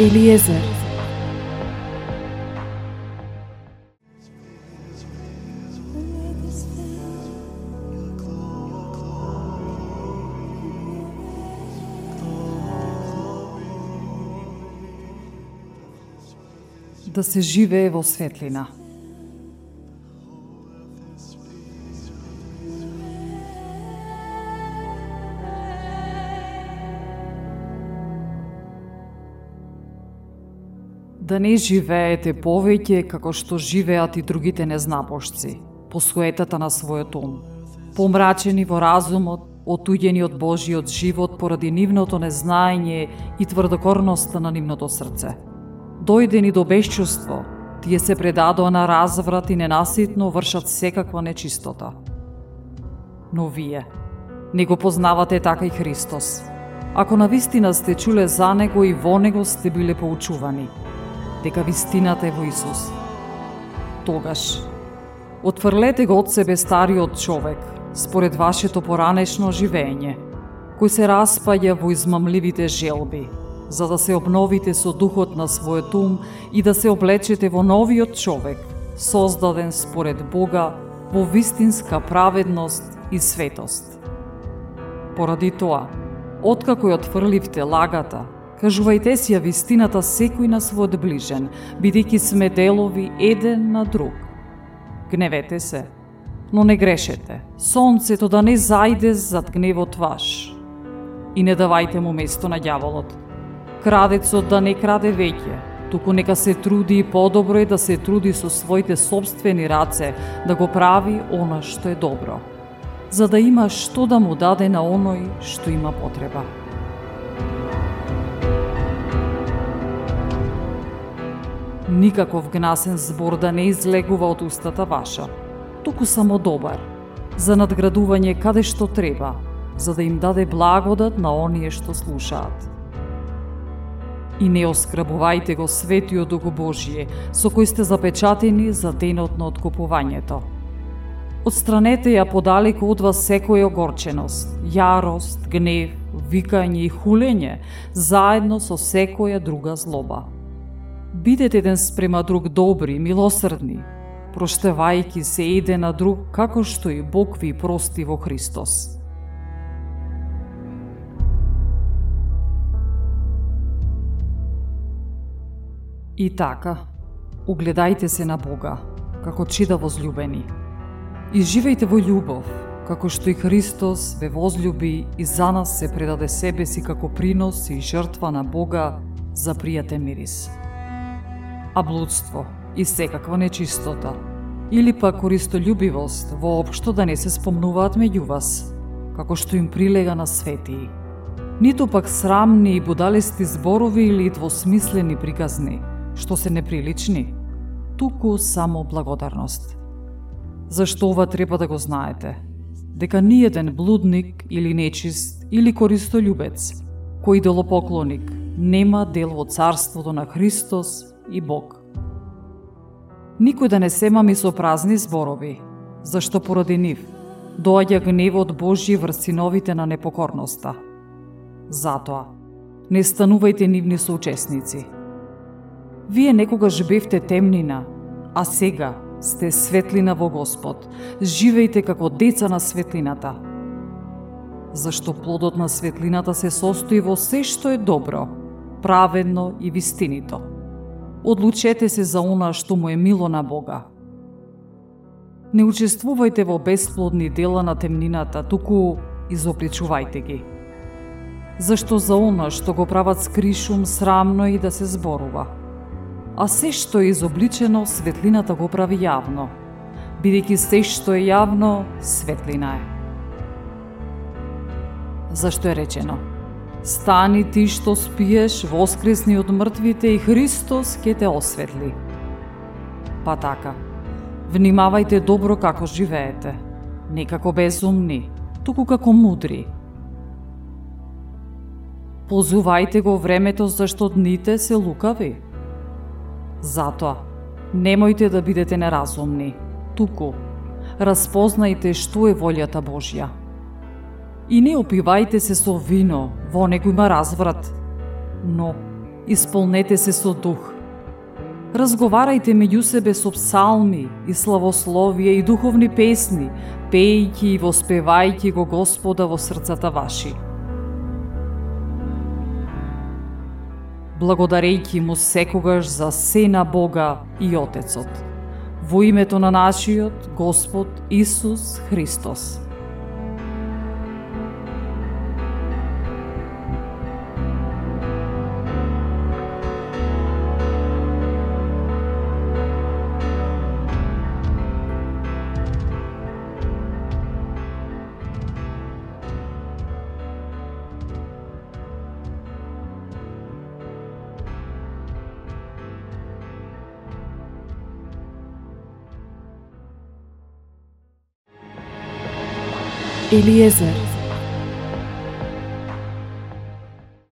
Елиезер Да се живее во светлина. Да не живеете повеќе како што живеат и другите незнапошци, по суетата на својот ум, помрачени во разумот, отуѓени од Божиот живот поради нивното незнаење и тврдокорноста на нивното срце. Дојдени до безчувство, тие се предадоа на разврат и ненаситно вршат секаква нечистота. Но вие не го познавате така и Христос. Ако на вистина сте чуле за Него и во Него сте биле поучувани – дека вистината е во Исус. Тогаш, отфрлете го од себе стариот човек, според вашето поранешно живење, кој се распаѓа во измамливите желби, за да се обновите со духот на својот ум и да се облечете во новиот човек, создаден според Бога во вистинска праведност и светост. Поради тоа, откако ја отфрливте лагата, Кажувајте си ја вистината секој на својот ближен, бидејќи сме делови еден на друг. Гневете се, но не грешете. Сонцето да не зајде зад гневот ваш. И не давајте му место на ѓаволот. Крадецот да не краде веќе, туку нека се труди и подобро е да се труди со своите собствени раце да го прави она што е добро, за да има што да му даде на оној што има потреба. Никаков гнасен збор да не излегува од устата ваша, туку само добар, за надградување каде што треба, за да им даде благодат на оние што слушаат. И не оскрабувајте го светиот Дух Божие, со кој сте запечатени за денот на откупувањето. Отстранете ја подалеку од вас секоја огорченост, јарост, гнев, викање и хулење, заедно со секоја друга злоба Бидете еден спрема друг добри, милосрдни, проштевајки се еден на друг како што и Бог ви прости во Христос. И така, угледајте се на Бога, како чида возлюбени. И живејте во љубов, како што и Христос ве возлюби и за нас се предаде себе си како принос и жртва на Бога за пријатен мирис а блудство и секаква нечистота, или пак користолюбивост воопшто да не се спомнуваат меѓу вас, како што им прилега на светии. Ниту пак срамни и будалести зборови или двосмислени приказни, што се неприлични, туку само благодарност. Зашто ова треба да го знаете? Дека ниеден блудник или нечист или користолюбец, кој делопоклоник, нема дел во царството на Христос и Бог. Никој да не се мами со празни зборови, зашто поради нив доаѓа гневот Божји врз синовите на непокорноста. Затоа, не станувајте нивни соучесници. Вие некогаш бевте темнина, а сега сте светлина во Господ. Живејте како деца на светлината. Зашто плодот на светлината се состои во се што е добро, праведно и вистинито одлучете се за она што му е мило на Бога. Не учествувајте во бесплодни дела на темнината, туку изоплечувајте ги. Зашто за она што го прават скришум срамно и да се зборува. А се што е изобличено, светлината го прави јавно, бидејќи се што е јавно, светлина е. Зашто е речено – Стани ти што спиеш, воскресни од мртвите и Христос ќе те осветли. Па така, внимавајте добро како живеете, не како безумни, туку како мудри. Позувајте го времето зашто дните се лукави. Затоа, немојте да бидете неразумни, туку распознајте што е волјата Божја. И не опивајте се со вино, во него има разврат. Но, Исполнете се со дух. Разговарајте меѓу себе со псалми и славословие и духовни песни, пејќи и воспевајќи го Господа во срцата ваши. Благодарејќи му секогаш за се на Бога и Отецот. Во името на нашиот Господ Исус Христос. Eliezer